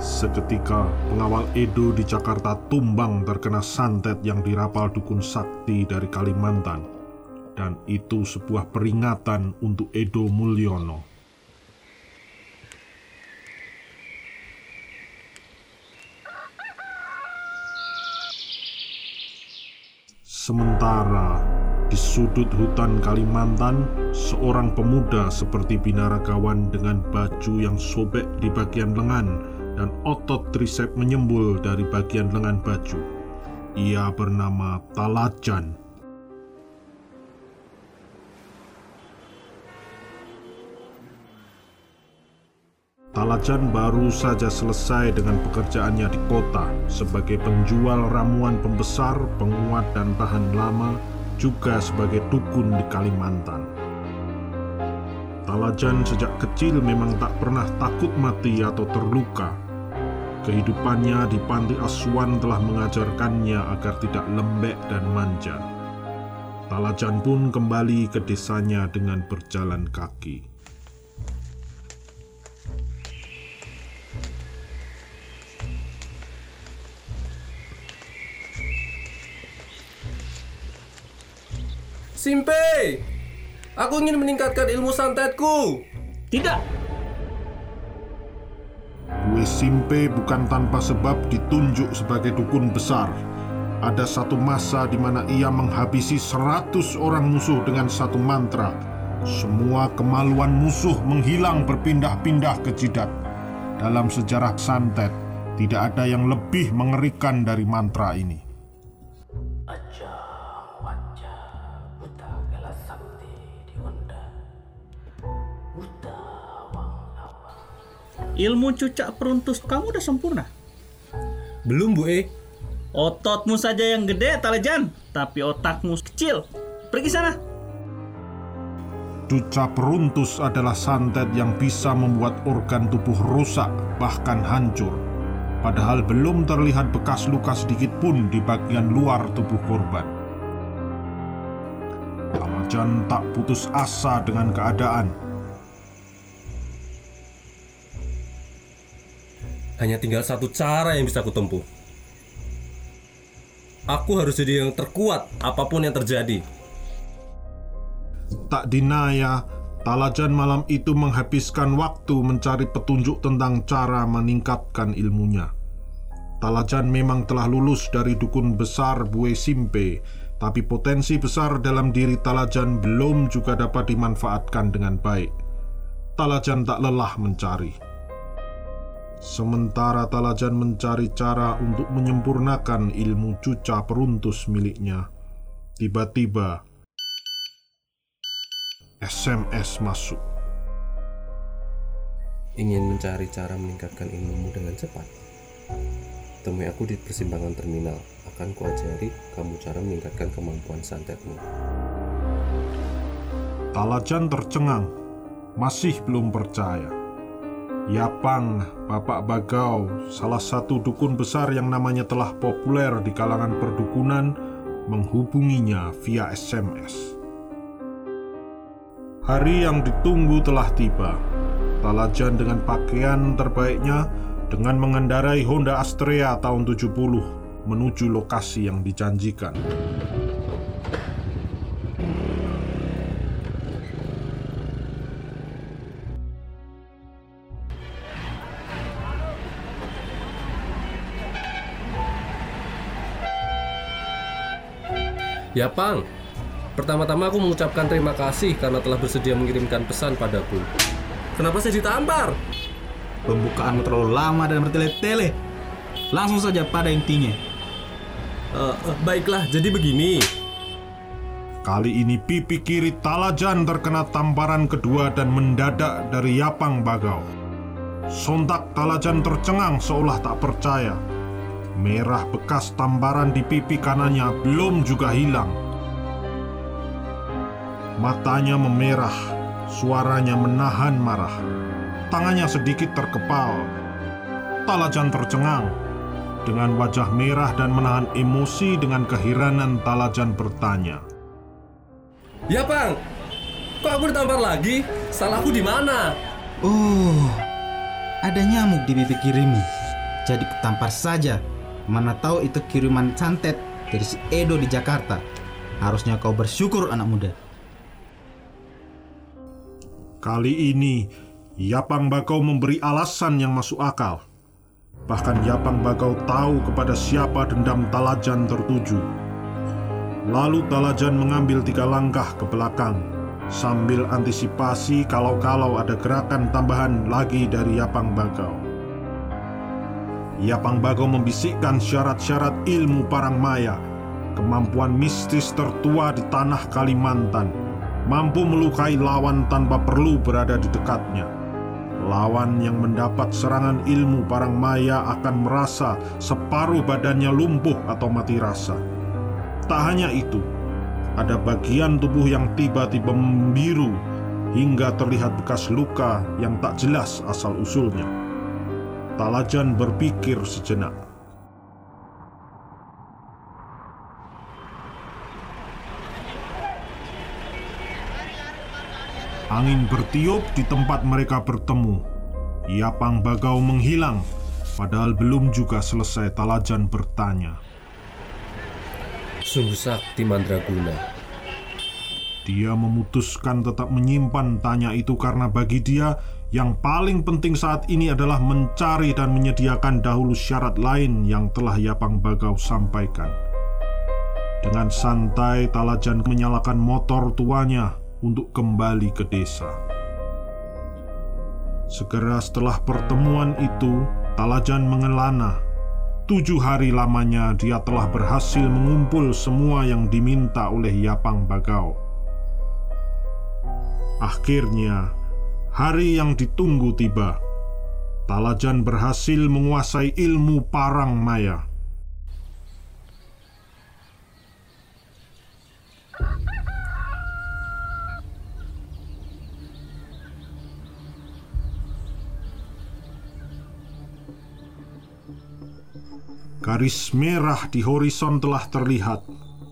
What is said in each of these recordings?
Seketika pengawal Edo di Jakarta tumbang terkena santet yang dirapal dukun sakti dari Kalimantan. Dan itu sebuah peringatan untuk Edo Mulyono. Sementara di sudut hutan Kalimantan, seorang pemuda seperti binaragawan dengan baju yang sobek di bagian lengan dan otot tricep menyembul dari bagian lengan baju. Ia bernama Talajan. Talajan baru saja selesai dengan pekerjaannya di kota sebagai penjual ramuan pembesar, penguat, dan tahan lama, juga sebagai dukun di Kalimantan. Talajan sejak kecil memang tak pernah takut mati atau terluka. Kehidupannya di panti asuhan telah mengajarkannya agar tidak lembek dan manja. Talajan pun kembali ke desanya dengan berjalan kaki. Simpe! Aku ingin meningkatkan ilmu santetku. Tidak, Gue Simpe bukan tanpa sebab ditunjuk sebagai dukun besar. Ada satu masa di mana ia menghabisi seratus orang musuh dengan satu mantra. Semua kemaluan musuh menghilang berpindah-pindah ke jidat. Dalam sejarah santet, tidak ada yang lebih mengerikan dari mantra ini. Ilmu cucak peruntus kamu udah sempurna. Belum, Bu E. Ototmu saja yang gede, Talajan, tapi otakmu kecil. Pergi sana. Duca peruntus adalah santet yang bisa membuat organ tubuh rusak, bahkan hancur. Padahal belum terlihat bekas luka sedikit pun di bagian luar tubuh korban. Talajan tak putus asa dengan keadaan. Hanya tinggal satu cara yang bisa kutempuh. Aku harus jadi yang terkuat apa pun yang terjadi. Tak dinaya, Talajan malam itu menghabiskan waktu mencari petunjuk tentang cara meningkatkan ilmunya. Talajan memang telah lulus dari dukun besar Bue Simpe, tapi potensi besar dalam diri Talajan belum juga dapat dimanfaatkan dengan baik. Talajan tak lelah mencari. Sementara Talajan mencari cara untuk menyempurnakan ilmu cuca peruntus miliknya, tiba-tiba SMS masuk. Ingin mencari cara meningkatkan ilmumu dengan cepat? Temui aku di persimpangan terminal. Akan kuajari kamu cara meningkatkan kemampuan santetmu. Talajan tercengang, masih belum percaya. Yapang, Bapak Bagau, salah satu dukun besar yang namanya telah populer di kalangan perdukunan, menghubunginya via SMS. Hari yang ditunggu telah tiba. Talajan dengan pakaian terbaiknya dengan mengendarai Honda Astrea tahun 70 menuju lokasi yang dijanjikan. Ya, Pang. Pertama-tama aku mengucapkan terima kasih karena telah bersedia mengirimkan pesan padaku. Kenapa saya ditampar? Pembukaanmu terlalu lama dan bertele-tele. Langsung saja pada intinya. Eh, eh, baiklah, jadi begini. Kali ini pipi kiri Talajan terkena tamparan kedua dan mendadak dari Yapang Bagau. Sontak Talajan tercengang seolah tak percaya. Merah bekas tamparan di pipi kanannya belum juga hilang. Matanya memerah, suaranya menahan marah. Tangannya sedikit terkepal. Talajan tercengang. Dengan wajah merah dan menahan emosi dengan keheranan Talajan bertanya. Ya, Pang. Kok aku ditampar lagi? Salahku di mana? Oh, ada nyamuk di pipi kirimu. jadi ketampar saja. Mana tahu itu kiriman santet dari si Edo di Jakarta. Harusnya kau bersyukur anak muda. Kali ini, Yapang Bagau memberi alasan yang masuk akal. Bahkan Yapang Bagau tahu kepada siapa dendam Talajan tertuju. Lalu Talajan mengambil tiga langkah ke belakang, sambil antisipasi kalau-kalau ada gerakan tambahan lagi dari Yapang Bagau. Yapang Bagau membisikkan syarat-syarat ilmu parang maya, kemampuan mistis tertua di tanah Kalimantan, mampu melukai lawan tanpa perlu berada di dekatnya. Lawan yang mendapat serangan ilmu parang maya akan merasa separuh badannya lumpuh atau mati rasa. Tak hanya itu, ada bagian tubuh yang tiba-tiba membiru hingga terlihat bekas luka yang tak jelas asal-usulnya. Talajan berpikir sejenak. Angin bertiup di tempat mereka bertemu. Yapang Bagau menghilang, padahal belum juga selesai Talajan bertanya. Sungguh sakti mandraguna. Dia memutuskan tetap menyimpan tanya itu karena bagi dia yang paling penting saat ini adalah mencari dan menyediakan dahulu syarat lain yang telah Yapang Bagau sampaikan. Dengan santai Talajan menyalakan motor tuanya untuk kembali ke desa. Segera setelah pertemuan itu, Talajan mengelana. Tujuh hari lamanya dia telah berhasil mengumpul semua yang diminta oleh Yapang Bagau. Akhirnya, hari yang ditunggu tiba. Talajan berhasil menguasai ilmu parang maya. Garis merah di horizon telah terlihat.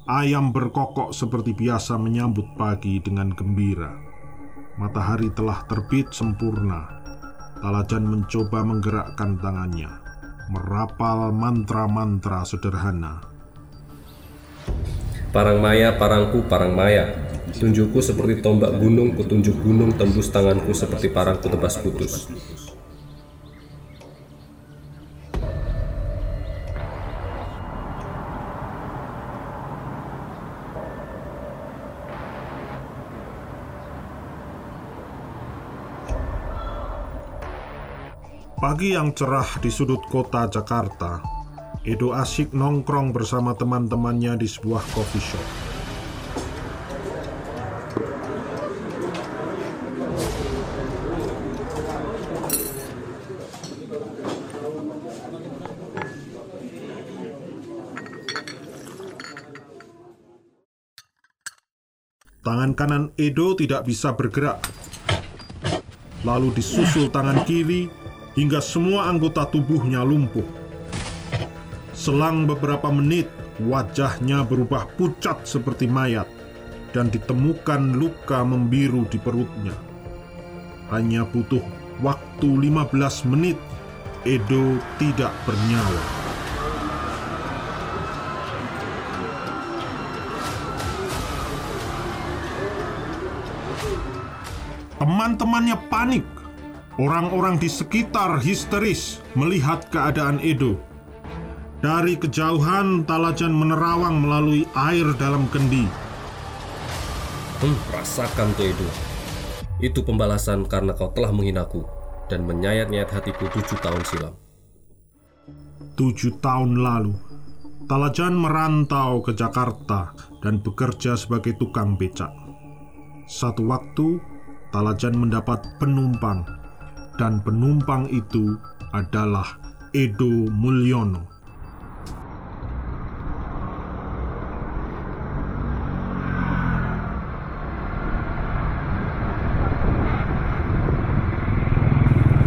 Ayam berkokok seperti biasa menyambut pagi dengan gembira. Matahari telah terbit sempurna. Talajan mencoba menggerakkan tangannya, merapal mantra-mantra sederhana. Parang maya, parangku, parang maya. Tunjukku seperti tombak gunung, kutunjuk gunung tembus tanganku seperti parangku tebas putus. Pagi yang cerah di sudut kota Jakarta, Edo asik nongkrong bersama teman-temannya di sebuah coffee shop. Tangan kanan Edo tidak bisa bergerak. Lalu disusul tangan kiri hingga semua anggota tubuhnya lumpuh. Selang beberapa menit, wajahnya berubah pucat seperti mayat dan ditemukan luka membiru di perutnya. Hanya butuh waktu 15 menit, Edo tidak bernyawa. Teman-temannya panik Orang-orang di sekitar histeris melihat keadaan Edo. Dari kejauhan, Talajan menerawang melalui air dalam kendi. Hmm, rasakan tuh Edo. Itu pembalasan karena kau telah menghinaku dan menyayat-nyayat hatiku tujuh tahun silam. Tujuh tahun lalu, Talajan merantau ke Jakarta dan bekerja sebagai tukang becak. Satu waktu, Talajan mendapat penumpang dan penumpang itu adalah Edo Mulyono.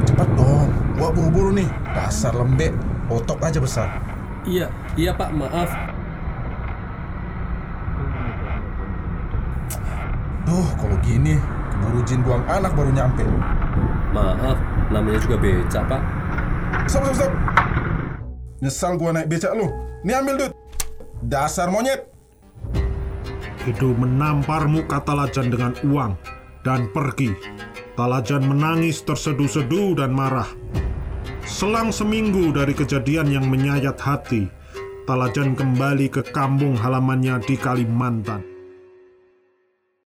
Cepat dong, gua buru-buru nih. Dasar lembek, otot aja besar. Iya, iya pak, maaf. Duh, kalau gini, keburu jin buang anak baru nyampe. Maaf, namanya juga becak pak. Stop, stop, stop. Nyesal gua naik becak lu. Nih ambil duit. Dasar monyet. Edo menampar muka Talajan dengan uang dan pergi. Talajan menangis terseduh-seduh dan marah. Selang seminggu dari kejadian yang menyayat hati, Talajan kembali ke kampung halamannya di Kalimantan.